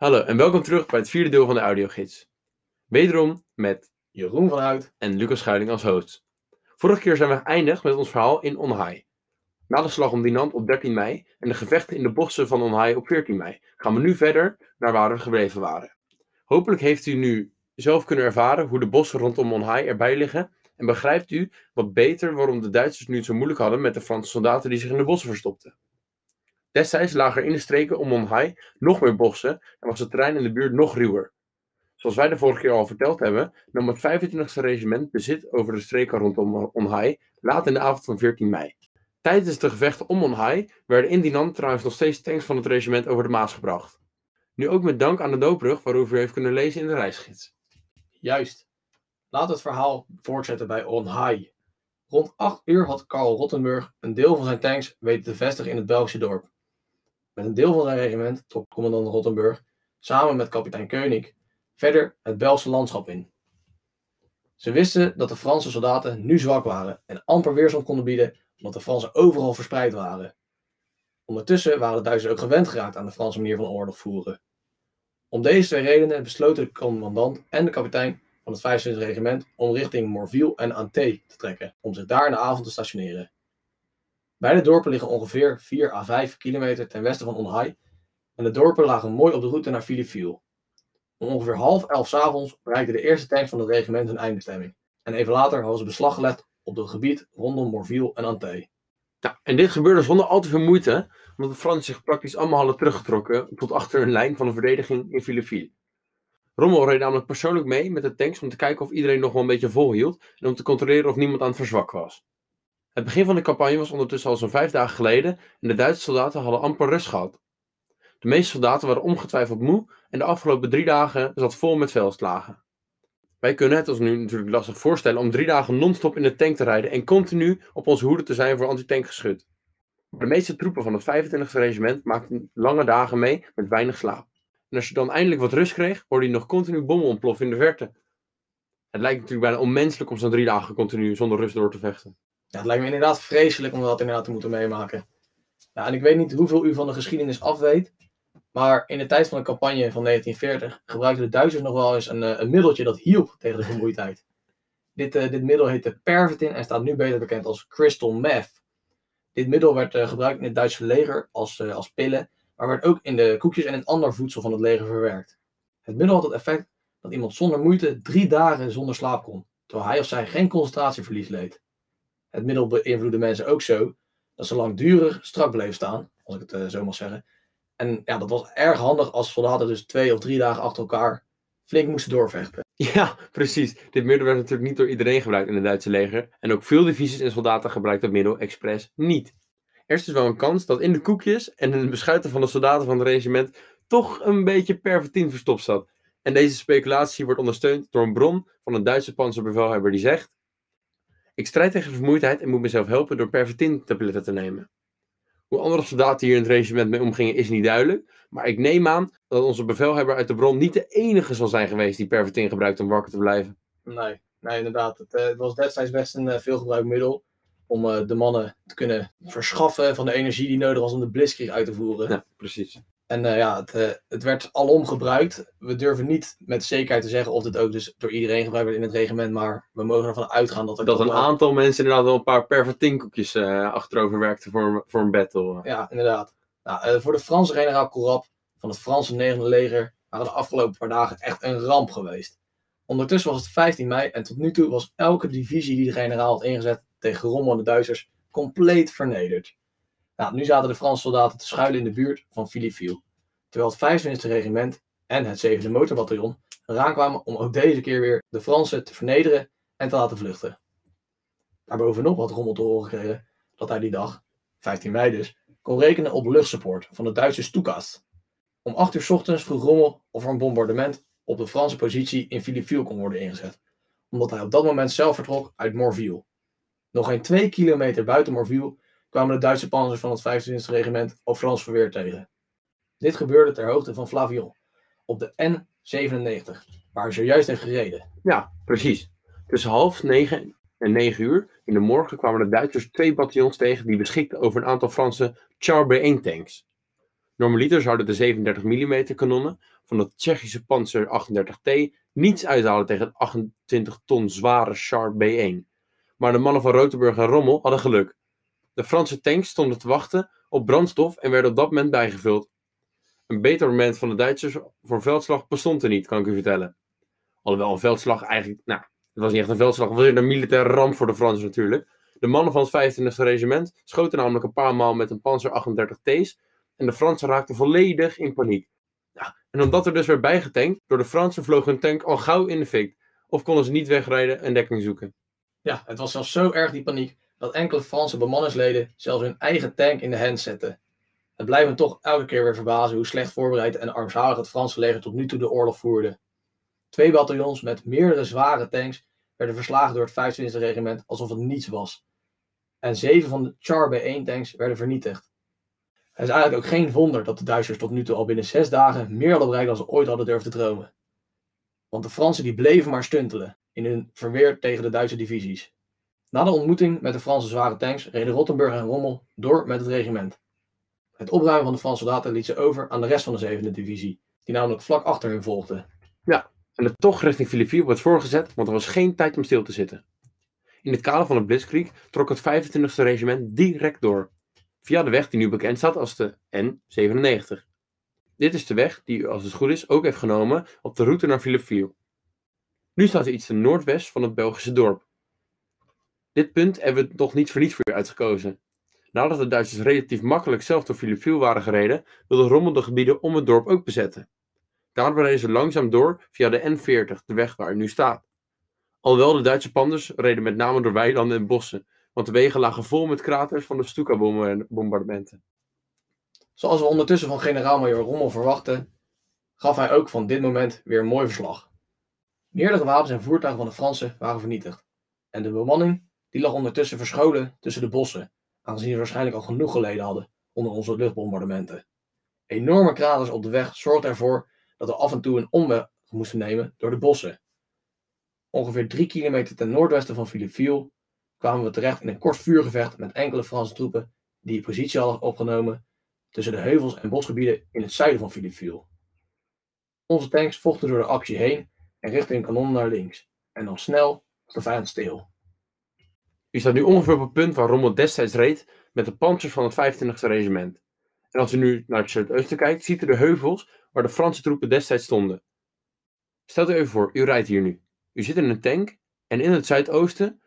Hallo en welkom terug bij het vierde deel van de audiogids. Wederom met Jeroen van Hout. en Lucas Schuiling als host. Vorige keer zijn we geëindigd met ons verhaal in Onhai. Na de slag om Dinant op 13 mei en de gevechten in de bossen van Onhai op 14 mei gaan we nu verder naar waar we gebleven waren. Hopelijk heeft u nu zelf kunnen ervaren hoe de bossen rondom Onhai erbij liggen en begrijpt u wat beter waarom de Duitsers nu het zo moeilijk hadden met de Franse soldaten die zich in de bossen verstopten. Destijds lagen er in de streken om Onhai nog meer bossen en was het terrein in de buurt nog ruwer. Zoals wij de vorige keer al verteld hebben, nam het 25e regiment bezit over de streken rondom Onhai laat in de avond van 14 mei. Tijdens de gevechten om Onhai werden in Dinant trouwens nog steeds tanks van het regiment over de Maas gebracht. Nu ook met dank aan de doopbrug waarover u heeft kunnen lezen in de reisgids. Juist. We het verhaal voortzetten bij Onhai. Rond 8 uur had Karl Rottenburg een deel van zijn tanks weten te vestigen in het Belgische dorp. Met een deel van zijn regiment trok commandant Rottenburg samen met kapitein Koenig verder het Belgische landschap in. Ze wisten dat de Franse soldaten nu zwak waren en amper weerstand konden bieden omdat de Fransen overal verspreid waren. Ondertussen waren de Duitsers ook gewend geraakt aan de Franse manier van oorlog voeren. Om deze twee redenen besloten de commandant en de kapitein van het 25e regiment om richting Morville en Ante te trekken, om zich daar in de avond te stationeren. Beide dorpen liggen ongeveer 4 à 5 kilometer ten westen van Onhai en de dorpen lagen mooi op de route naar Philippeville. Om ongeveer half elf 's avonds bereikten de eerste tanks van het regiment hun eindbestemming. En even later hadden ze beslag gelegd op het gebied rondom Morville en Ante. Nou, en dit gebeurde zonder al te veel moeite, omdat de Fransen zich praktisch allemaal hadden teruggetrokken tot achter een lijn van de verdediging in Philippeville. Rommel reed namelijk persoonlijk mee met de tanks om te kijken of iedereen nog wel een beetje volhield en om te controleren of niemand aan het verzwakken was. Het begin van de campagne was ondertussen al zo'n vijf dagen geleden en de Duitse soldaten hadden amper rust gehad. De meeste soldaten waren ongetwijfeld moe en de afgelopen drie dagen zat vol met veldslagen. Wij kunnen het ons nu natuurlijk lastig voorstellen om drie dagen non-stop in de tank te rijden en continu op onze hoede te zijn voor antitankgeschut. De meeste troepen van het 25e regiment maakten lange dagen mee met weinig slaap. En als je dan eindelijk wat rust kreeg, hoorde je nog continu bommen ontploffen in de verte. Het lijkt natuurlijk bijna onmenselijk om zo'n drie dagen continu zonder rust door te vechten. Ja, het lijkt me inderdaad vreselijk om dat inderdaad te moeten meemaken. En ik weet niet hoeveel u van de geschiedenis afweet, maar in de tijd van de campagne van 1940 gebruikten de Duitsers nog wel eens een, eh, een middeltje dat hielp tegen de vermoeidheid. Dit, uh, dit middel heette Pervitin en staat nu beter bekend als crystal meth. Dit middel werd uh, gebruikt in het Duitse leger als, als pillen, maar werd ook in de koekjes en in ander voedsel van het leger verwerkt. Het middel had het effect dat iemand zonder moeite drie dagen zonder slaap kon, terwijl hij of zij geen concentratieverlies leed. Het middel beïnvloedde mensen ook zo dat ze langdurig strak bleven staan, als ik het zo mag zeggen, en ja, dat was erg handig als soldaten dus twee of drie dagen achter elkaar flink moesten doorvechten. Ja, precies. Dit middel werd natuurlijk niet door iedereen gebruikt in het Duitse leger. En ook veel divisies en soldaten gebruikten het middel expres niet. Er is dus wel een kans dat in de koekjes en in de beschuiten van de soldaten van het regiment toch een beetje pervertien verstopt zat. En deze speculatie wordt ondersteund door een bron van een Duitse panzerbevelhebber die zegt: Ik strijd tegen vermoeidheid en moet mezelf helpen door pervertin-tabletten te nemen. Hoe andere soldaten hier in het regiment mee omgingen is niet duidelijk. Maar ik neem aan dat onze bevelhebber uit de bron niet de enige zal zijn geweest die pervertin gebruikt om wakker te blijven. Nee, nee inderdaad. Het, uh, het was destijds best een uh, veelgebruikt middel om uh, de mannen te kunnen verschaffen van de energie die nodig was om de blitzkrieg uit te voeren. Ja, precies. En ja, het, het, werd alom gebruikt. We durven niet met zekerheid te zeggen of het ook dus door iedereen gebruikt werd in het regiment, maar we mogen ervan uitgaan dat er dat een wel... aantal mensen inderdaad wel een paar pervertinkoekjes uh, achterover werkten voor, voor een battle. Ja, inderdaad. Nou, voor de Franse generaal Corrap van het Franse negende leger waren de afgelopen paar dagen echt een ramp geweest. Ondertussen was het 15 mei en tot nu toe was elke divisie die de generaal had ingezet tegen rommelende Duitsers compleet vernederd. Nou, nu zaten de Franse soldaten te schuilen in de buurt van Philippeville, terwijl het 25e regiment en het 7e motorbataljon eraan kwamen om ook deze keer weer de Fransen te vernederen en te laten vluchten. Daarbovenop had Rommel te horen gekregen dat hij die dag, 15 mei dus, kon rekenen op luchtsupport van de Duitse Stukas. Om 8 uur ochtends vroeg Rommel of er een bombardement op de Franse positie in Philippeville kon worden ingezet, omdat hij op dat moment zelf vertrok uit Morville. Nog geen twee kilometer buiten Morville kwamen de Duitse panzers van het 25e regiment op Frans verweer tegen. Dit gebeurde ter hoogte van Flavion, op de N97, waar zojuist heeft gereden. Ja, precies. Tussen half negen en negen uur in de morgen kwamen de Duitsers twee bataljons tegen die beschikten over een aantal Franse Char B1 tanks. Normaliter zouden de 37 mm kanonnen van de Tsjechische Panzer 38T niets uithalen tegen het 28 ton zware Char B1. Maar de mannen van Rotenburg en Rommel hadden geluk. De Franse tanks stonden te wachten op brandstof en werden op dat moment bijgevuld. Een beter moment van de Duitsers voor veldslag bestond er niet, kan ik u vertellen. Alhoewel een veldslag eigenlijk, nou, het was niet echt een veldslag, het was een militaire ramp voor de Fransen natuurlijk. De mannen van het 25e regiment schoten namelijk een paar maal met een Panzer 38 T's en de Fransen raakten volledig in paniek. En omdat er dus werd bijgetankt, door de Fransen vloog hun tank al gauw in de fik. Of konden ze niet wegrijden en dekking zoeken. Ja, het was zelfs zo erg die paniek dat enkele Franse bemanningsleden zelfs hun eigen tank in de hand zetten. Het blijft me toch elke keer weer verbazen hoe slecht voorbereid en armzalig het Franse leger tot nu toe de oorlog voerde. Twee bataljons met meerdere zware tanks werden verslagen door het 25e regiment alsof het niets was. En zeven van de Char B1 tanks werden vernietigd. Het is eigenlijk ook geen wonder dat de Duitsers tot nu toe al binnen zes dagen meer hadden bereikt dan ze ooit hadden durven te dromen. Want de Fransen die bleven maar stuntelen in hun verweer tegen de Duitse divisies. Na de ontmoeting met de Franse zware tanks reden Rottenburg en Rommel door met het regiment. Het opruimen van de Franse soldaten liet ze over aan de rest van de 7e divisie, die namelijk vlak achter hen volgde. Ja, en de tocht richting Philippeville werd voorgezet, want er was geen tijd om stil te zitten. In het kader van de Blitzkrieg trok het 25e regiment direct door, via de weg die nu bekend staat als de N97. Dit is de weg die als het goed is, ook heeft genomen op de route naar Philippeville. Nu staat hij iets ten noordwest van het Belgische dorp. Dit punt hebben we nog niet voor niets voor u uitgekozen. Nadat de Duitsers relatief makkelijk zelf door Philippeville waren gereden, wilde Rommel de gebieden om het dorp ook bezetten. Daarom reden ze langzaam door via de N40, de weg waar hij nu staat. Alhoewel de Duitse panders reden met name door weilanden en bossen, want de wegen lagen vol met kraters van de Stuka-bombardementen. Zoals we ondertussen van generaal-major Rommel verwachten, gaf hij ook van dit moment weer een mooi verslag. Meerdere wapens en voertuigen van de Fransen waren vernietigd. En de bemanning die lag ondertussen verscholen tussen de bossen, aangezien ze waarschijnlijk al genoeg geleden hadden onder onze luchtbombardementen. Enorme kraters op de weg zorgden ervoor dat we af en toe een omweg moesten nemen door de bossen. Ongeveer drie kilometer ten noordwesten van Philippeville kwamen we terecht in een kort vuurgevecht met enkele Franse troepen die positie hadden opgenomen tussen de heuvels en bosgebieden in het zuiden van Philippeville. Onze tanks vochten door de actie heen en richtten hun kanonnen naar links. En dan snel was de stil. U staat nu ongeveer op het punt waar Rommel destijds reed met de panzers van het 25e regiment. En als u nu naar het zuidoosten kijkt, ziet u de heuvels waar de Franse troepen destijds stonden. Stelt u even voor, u rijdt hier nu. U zit in een tank en in het zuidoosten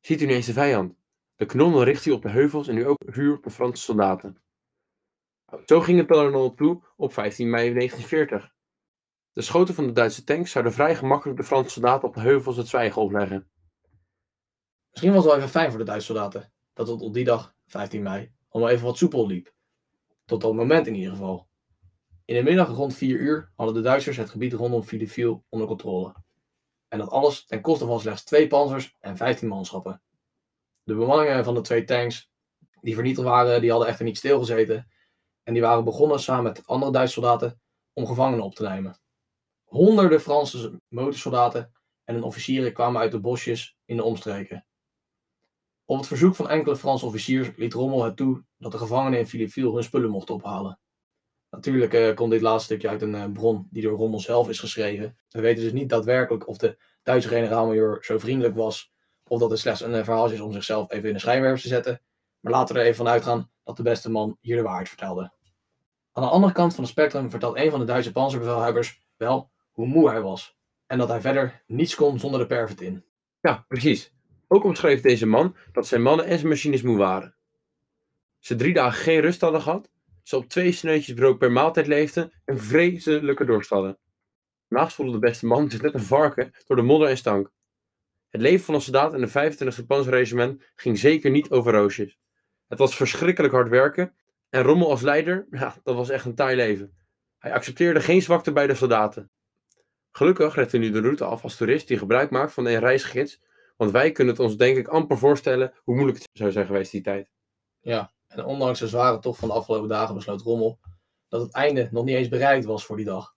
ziet u ineens de vijand. De kanonnen richt u op de heuvels en u ook vuur op de Franse soldaten. Zo ging het al toe op 15 mei 1940. De schoten van de Duitse tanks zouden vrij gemakkelijk de Franse soldaten op de heuvels het zwijgen opleggen. Misschien was het wel even fijn voor de Duitse soldaten dat het op die dag, 15 mei, allemaal even wat soepel liep. Tot dat moment in ieder geval. In de middag rond 4 uur hadden de Duitsers het gebied rondom Philippeville onder controle. En dat alles ten koste van slechts twee panzers en 15 manschappen. De bemanningen van de twee tanks die vernietigd waren, die hadden echter niet stilgezeten. En die waren begonnen samen met andere Duitse soldaten om gevangenen op te nemen. Honderden Franse motorsoldaten en hun officieren kwamen uit de bosjes in de omstreken. Op het verzoek van enkele Franse officiers liet Rommel het toe dat de gevangenen in Philippeville hun spullen mochten ophalen. Natuurlijk uh, komt dit laatste stukje uit een uh, bron die door Rommel zelf is geschreven. We weten dus niet daadwerkelijk of de Duitse generaal-major zo vriendelijk was, of dat het slechts een uh, verhaaltje is om zichzelf even in de schijnwerpers te zetten. Maar laten we er even van uitgaan dat de beste man hier de waarheid vertelde. Aan de andere kant van het spectrum vertelt een van de Duitse panzerbevelhebbers wel hoe moe hij was. En dat hij verder niets kon zonder de pervert in. Ja, precies. Ook omschreef deze man dat zijn mannen en zijn machines moe waren. Ze drie dagen geen rust hadden gehad, ze op twee sneutjes brood per maaltijd leefden en vreselijke dorst hadden. Naast voelde de beste man zich net een varken door de modder en stank. Het leven van een soldaat in de 25e panzerregiment ging zeker niet over roosjes. Het was verschrikkelijk hard werken en Rommel als leider, ja, dat was echt een taai leven. Hij accepteerde geen zwakte bij de soldaten. Gelukkig redt hij nu de route af als toerist die gebruik maakt van een reisgids, want wij kunnen het ons denk ik amper voorstellen hoe moeilijk het zou zijn geweest die tijd. Ja, en ondanks de zware tocht van de afgelopen dagen besloot Rommel dat het einde nog niet eens bereikt was voor die dag.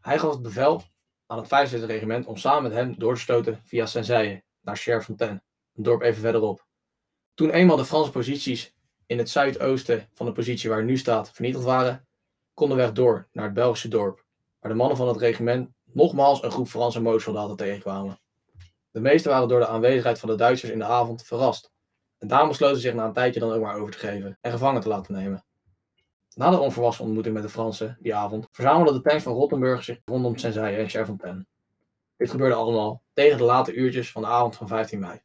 Hij gaf het bevel aan het 75e regiment om samen met hem door te stoten via Senseille naar Cherfontaine, een dorp even verderop. Toen eenmaal de Franse posities in het zuidoosten van de positie waar hij nu staat vernietigd waren, weg door naar het Belgische dorp, waar de mannen van het regiment nogmaals een groep Franse mootsoldaten tegenkwamen. De meesten waren door de aanwezigheid van de Duitsers in de avond verrast. En daarom besloten zich na een tijdje dan ook maar over te geven en gevangen te laten nemen. Na de onverwachte ontmoeting met de Fransen die avond verzamelden de tanks van Rottenburg zich rondom Senzaille en Cherfontaine. Dit gebeurde allemaal tegen de late uurtjes van de avond van 15 mei.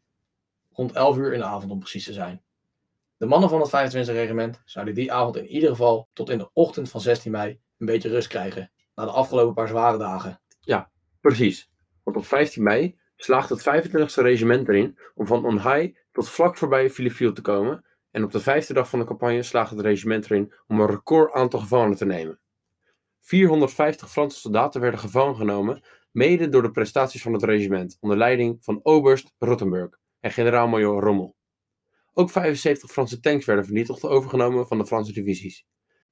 Rond 11 uur in de avond om precies te zijn. De mannen van het 25e regiment zouden die avond in ieder geval tot in de ochtend van 16 mei een beetje rust krijgen na de afgelopen paar zware dagen. Precies. Want op 15 mei slaagt het 25e regiment erin om van Onhai tot vlak voorbij Philippeville te komen. En op de vijfde dag van de campagne slaagt het regiment erin om een record aantal gevangenen te nemen. 450 Franse soldaten werden gevangen genomen, mede door de prestaties van het regiment, onder leiding van Oberst Rottenburg en generaal-majoor Rommel. Ook 75 Franse tanks werden vernietigd overgenomen van de Franse divisies.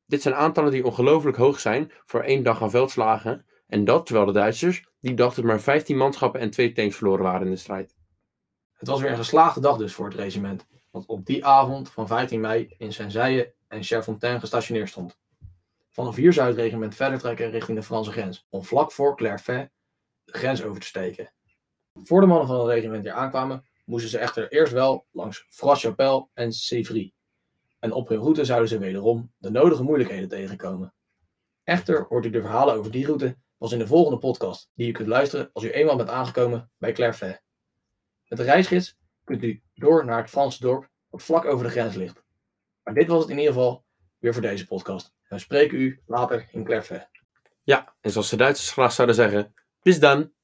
Dit zijn aantallen die ongelooflijk hoog zijn voor één dag aan veldslagen, en dat terwijl de Duitsers die dus maar 15 manschappen en twee tanks verloren waren in de strijd. Het was weer een geslaagde dag dus voor het regiment, dat op die avond van 15 mei in Senzaille en Cherfontaine gestationeerd stond. Hier zou het regiment verder trekken richting de Franse grens, om vlak voor Clairvaux de grens over te steken. Voor de mannen van het regiment hier aankwamen, moesten ze echter eerst wel langs Fras-Chapelle en Sévry. En op hun route zouden ze wederom de nodige moeilijkheden tegenkomen. Echter hoort u de verhalen over die route pas in de volgende podcast, die u kunt luisteren als u eenmaal bent aangekomen bij Clairvaux. Met de reisgids kunt u door naar het Franse dorp dat vlak over de grens ligt. Maar dit was het in ieder geval weer voor deze podcast. We spreken u later in Clairvaux. Ja, en zoals de Duitsers graag zouden zeggen, bis dan!